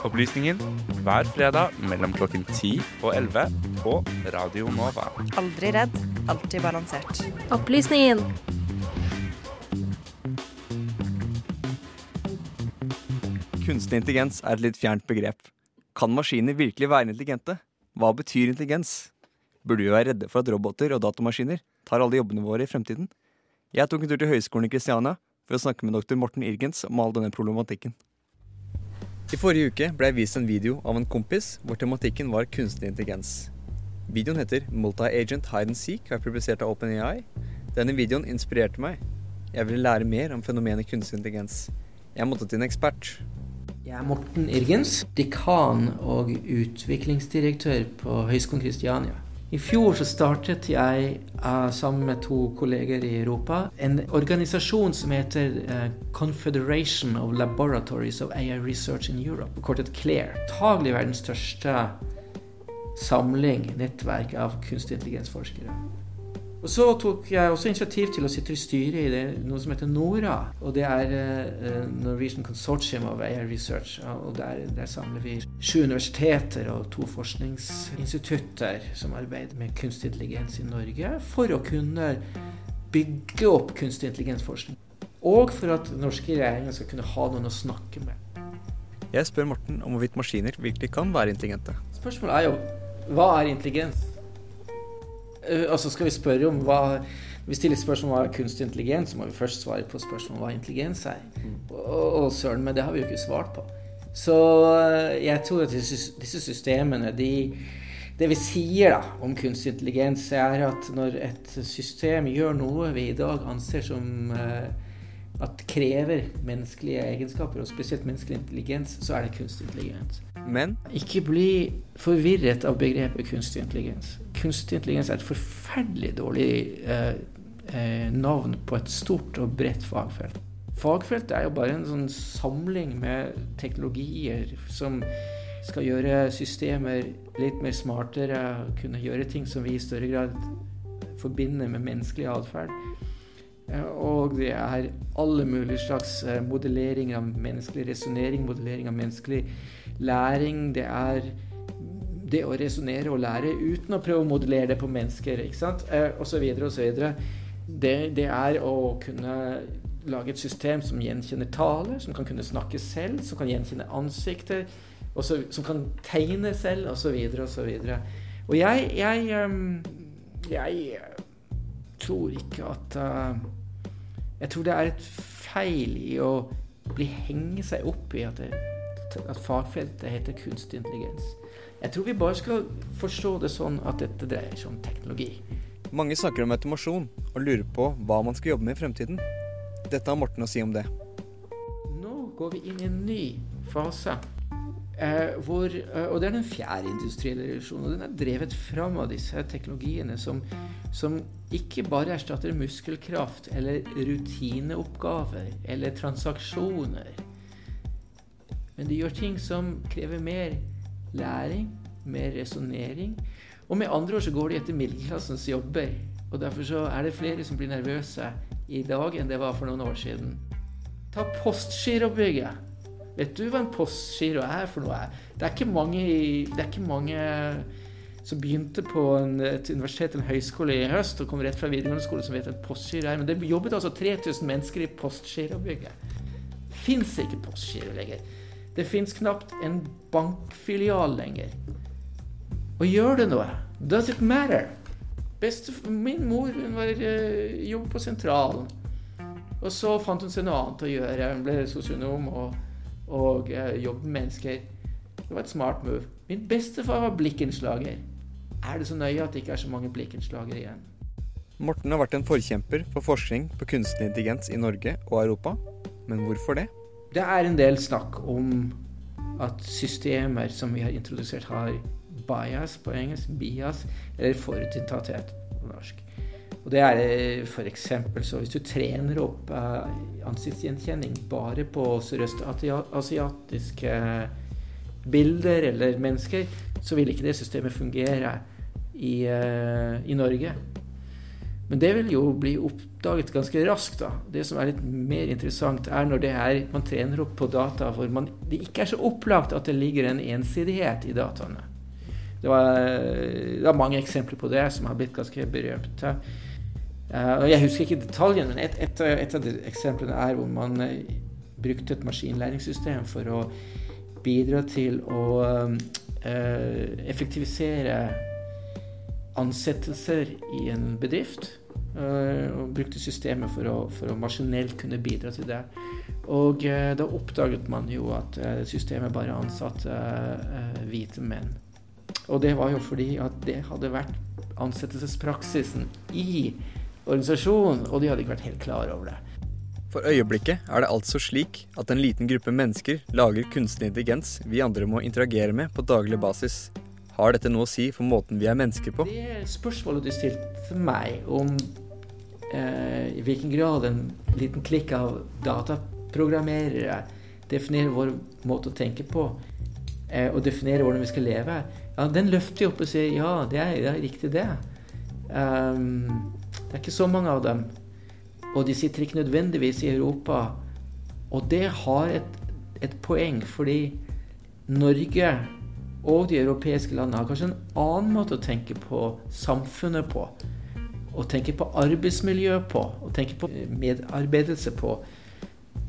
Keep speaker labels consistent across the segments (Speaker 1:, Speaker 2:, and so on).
Speaker 1: Opplysningen hver fredag mellom klokken 10 og 11 på Radio Nova.
Speaker 2: Aldri redd, alltid balansert.
Speaker 3: Opplysningen.
Speaker 4: Kunstig intelligens er et litt fjernt begrep. Kan maskiner virkelig være intelligente? Hva betyr intelligens? Burde vi være redde for at roboter og datamaskiner tar alle jobbene våre i fremtiden? Jeg tok en tur til Høgskolen i Kristiania for å snakke med doktor Morten Irgens om all denne problematikken. I forrige uke ble jeg vist en video av en kompis hvor tematikken var kunstig intelligens. Videoen heter Multi-Agent Hide and Seek og er publisert av OpenAI. Denne videoen inspirerte meg. Jeg ville lære mer om fenomenet kunstig intelligens. Jeg måtte til en ekspert.
Speaker 5: Jeg er Morten Irgens, dekan og utviklingsdirektør på Høgskolen Kristiania. I fjor så startet jeg uh, sammen med to kolleger i Europa en organisasjon som heter uh, Confederation of Laboratories of AI Research in Europe, kortet CLAIR. Tagelig verdens største samling, nettverk av kunstig intelligensforskere. Og så tok jeg også initiativ til å sitte i styret i det, noe som heter NORA. Og det er uh, Norwegian Consortium of AI Research. Og der, der, samler vi sju universiteter og to forskningsinstitutter som arbeider med kunstig intelligens i Norge, for å kunne bygge opp kunstig intelligensforskning. Og for at norske regjeringer skal kunne ha noen å snakke med.
Speaker 4: Jeg spør Morten om hvorvidt maskiner virkelig kan være intelligente.
Speaker 5: Spørsmålet er jo hva er intelligens? Uh, altså skal vi spørre om hva vi stiller spørsmål om hva kunst kunstig intelligens, så må vi først svare på spørsmål om hva intelligens er. Mm. Og, og søren, men det har vi jo ikke svart på. Så uh, jeg tror at disse, disse systemene de, Det vi sier da om kunstig intelligens, er at når et system gjør noe vi i dag anser som uh, at krever menneskelige egenskaper, og spesielt menneskelig intelligens, så er det kunstig intelligens.
Speaker 4: Men
Speaker 5: Ikke bli forvirret av begrepet kunstig intelligens. Kunstig intelligens er et forferdelig dårlig eh, eh, navn på et stort og bredt fagfelt. Fagfeltet er jo bare en sånn samling med teknologier som skal gjøre systemer litt mer smartere, kunne gjøre ting som vi i større grad forbinder med menneskelig atferd. Og det er alle mulige slags eh, modellering av menneskelig resonnering, modellering av menneskelig læring. Det er det å resonnere og lære uten å prøve å modellere det på mennesker, ikke sant? Og så videre og så videre. Det, det er å kunne lage et system som gjenkjenner taler, som kan kunne snakke selv, som kan gjenkjenne ansikter, så, som kan tegne selv, osv., osv. Og jeg, jeg, jeg tror ikke at uh, jeg tror det er et feil i å bli henge seg opp i at, at fagfeltet heter kunstig intelligens. Jeg tror vi bare skal forstå det sånn at dette dreier seg om teknologi.
Speaker 4: Mange snakker om automasjon og lurer på hva man skal jobbe med i fremtiden. Dette har Morten å si om det.
Speaker 5: Nå går vi inn i en ny fase. Eh, hvor, eh, og det er den fjerde industrielle revolusjonen. Og den er drevet fram av disse teknologiene som, som ikke bare erstatter muskelkraft eller rutineoppgaver eller transaksjoner. Men de gjør ting som krever mer læring, mer resonnering. Og med andre ord så går de etter middelklassens jobber. Og derfor så er det flere som blir nervøse i dag enn det var for noen år siden. Ta Postgirobygget. Vet du hva en postgiro er for noe? Det er ikke mange, det er ikke mange som begynte på en, et universitet en høyskole i høst og kom rett fra videregående skole som vet en postgiro er. Men det jobbet altså 3000 mennesker i postgirobygget. Fins ikke postgiro lenger. Det fins knapt en bankfilial lenger. Og gjør det noe? Does it matter? Beste, min mor hun var uh, jobb på sentralen. Og så fant hun seg noe annet å gjøre. Hun ble sosionom og og eh, jobbet med mennesker. Det var et smart move. Min bestefar var blikkenslager. Er det så nøye at det ikke er så mange blikkenslagere igjen?
Speaker 4: Morten har vært en forkjemper for forskning på kunstig intelligens i Norge og Europa. Men hvorfor det?
Speaker 5: Det er en del snakk om at systemer som vi har introdusert, har bias på engelsk, bias, eller forutinntatthet på norsk. Og det er eh, f.eks. så hvis du trener opp uh, ansiktsgjenkjenning bare på sørøstasiatiske bilder eller mennesker, så vil ikke det systemet fungere i, uh, i Norge. Men det vil jo bli oppdaget ganske raskt. da. Det som er litt mer interessant, er når det er, man trener opp på data hvor man, det ikke er så opplagt at det ligger en ensidighet i dataene. Det var, det var mange eksempler på det som har blitt ganske berømte. Uh, jeg husker ikke detaljen, men et, et, et, av de eksemplene er hvor man uh, brukte et maskinlæringssystem for å bidra til å uh, effektivisere ansettelser i en bedrift. Og brukte systemet for å, for å, maskinelt kunne bidra til det. Og da oppdaget man jo at systemet bare ansatte hvite menn. Og det var jo fordi at det hadde vært ansettelsespraksisen i organisasjonen, og de hadde ikke vært helt klar over det.
Speaker 4: For øyeblikket er det altså slik at en liten gruppe mennesker lager kunstig intelligens vi andre må interagere med på daglig basis. Har dette noe å si for måten vi er mennesker på?
Speaker 5: Det spørsmålet du stilte meg om eh, i hvilken grad en liten klikk av dataprogrammerere definerer vår måte å tenke på, eh, og definerer hvordan vi skal leve, ja, den løfter jo opp og sier ja, det er, det er riktig, det. Um, det er ikke så mange av dem. Og de sitter ikke nødvendigvis i Europa. Og det har et, et poeng, fordi Norge og de europeiske landene har kanskje en annen måte å tenke på samfunnet på. Å tenke på arbeidsmiljø på, å tenke på medarbeidelse på,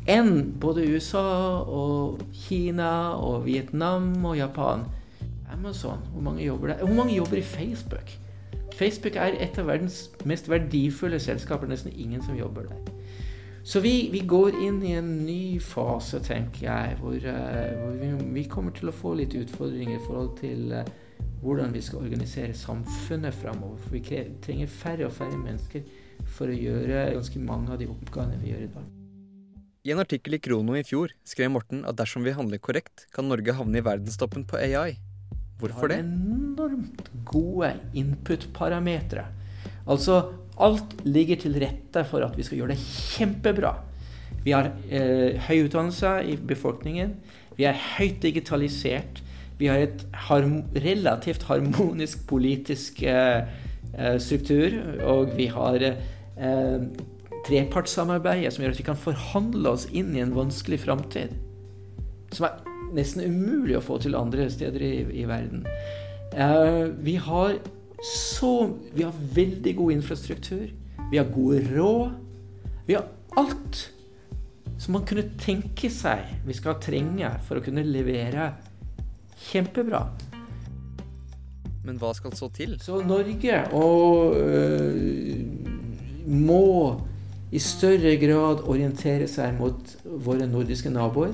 Speaker 5: enn både USA og Kina og Vietnam og Japan. Amazon, hvor mange jobber der? Hvor mange jobber i Facebook? Facebook er et av verdens mest verdifulle selskaper. Nesten ingen som jobber der. Så vi, vi går inn i en ny fase, tenker jeg, hvor, uh, hvor vi, vi, kommer til å få litt utfordringer i forhold til uh, hvordan vi skal organisere samfunnet framover. For vi trenger færre og færre mennesker for å gjøre ganske mange av de oppgavene vi gjør i dag.
Speaker 4: I en artikkel i Krono i fjor skrev Morten at dersom vi handler korrekt, kan Norge havne i verdenstoppen på AI. Hvorfor det?
Speaker 5: Vi har enormt gode input-parametere. Altså alt ligger til rette for at vi skal gjøre det kjempebra. Vi har eh, høy utdannelse i befolkningen. Vi er høyt digitalisert. Vi har et harm relativt harmonisk politisk eh, eh struktur. Og vi har eh, trepartssamarbeidet som gjør at vi kan forhandle oss inn i en vanskelig framtid. Som er nesten umulig å få til andre steder i, i verden. Eh, vi har så Vi har veldig god infrastruktur. Vi har gode råd. Vi har alt som man kunne tenke seg vi skal trenge for å kunne levere kjempebra.
Speaker 4: Men hva skal så til?
Speaker 5: Så Norge og, øh, må i større grad orientere seg mot våre nordiske naboer.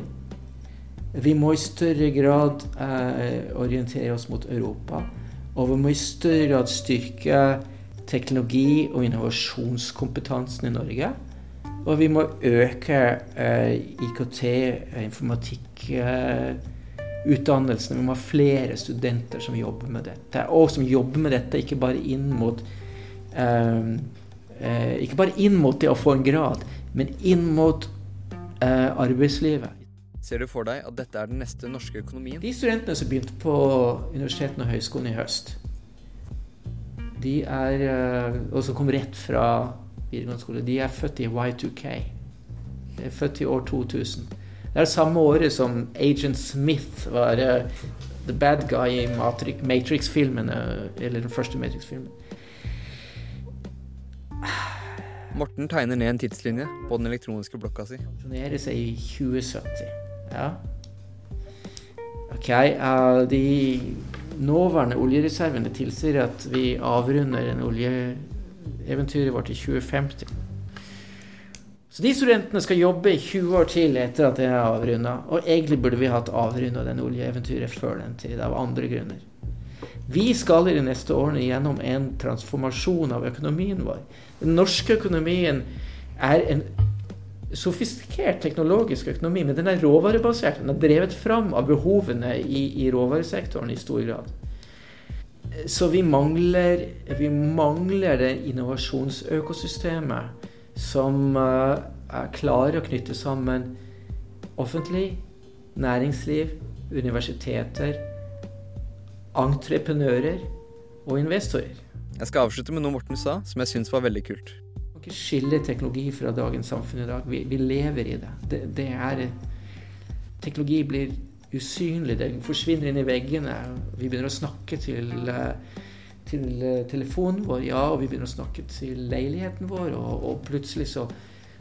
Speaker 5: Vi må i større grad eh, orientere oss mot Europa. Og vi må i større grad styrke teknologi- og innovasjonskompetansen i Norge. Og vi må øke eh, IKT, informatikkutdannelsen. informatikkutdannelsene. Eh, vi må ha flere studenter som jobber med dette. Og som jobber med dette ikke bare inn mot eh, eh, ikke bare inn mot det å få en grad, men inn mot arbeidslivet.
Speaker 4: Ser du for deg at dette er den neste norske økonomien?
Speaker 5: De studentene som begynte på universitetene og høyskolen i høst, de er, eh, og som kom rett fra videregående skole, de er født i Y2K. De er født i år 2000. Det er samme året som Agent Smith var uh, the bad guy i Matrix-filmene, eller den første Matrix-filmen.
Speaker 4: Morten tegner ned en tidslinje på den elektroniske blokka si.
Speaker 5: Pensjonere seg i 2070. Ja. Ok, uh, De nåværende oljereservene tilsier at vi avrunder en oljeeventyret vårt i 2050. Så de studentene skal jobbe i 20 år til etter at det er avrunda. Og egentlig burde vi hatt avrunda den oljeeventyret før den tid, av andre grunner. Vi skal i de neste årene gjennom en transformasjon av økonomien vår. Den norske økonomien er en sofistikert teknologisk økonomi, men den er råvarebasert. Den er drevet fram av behovene i, i råvaresektoren i stor grad. Så vi mangler, vi mangler det innovasjonsøkosystemet som uh, er klare å knytte sammen offentlig, næringsliv, universiteter, entreprenører og investorer.
Speaker 4: Jeg skal avslutte med noe Morten sa, som jeg syns var veldig kult.
Speaker 5: Ikke skille teknologi fra dagens samfunn i dag. Vi, vi lever i det. det. Det er Teknologi blir usynlig, Den forsvinner inn i veggene. Vi begynner å snakke til, eh, til eh, telefonen vår, ja, og vi begynner å snakke til leiligheten vår, og, og plutselig så,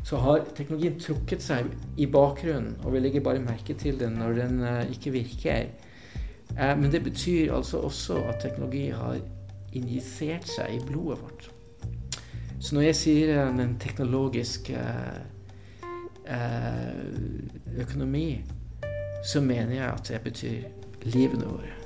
Speaker 5: så har teknologien trukket seg i bakgrunnen, og vi legger bare merke til den når den uh, ikke virker. Men det betyr altså også at teknologi har injisert seg i blodet vårt. Så når jeg sier en teknologisk økonomi, så mener jeg at det betyr livene våre.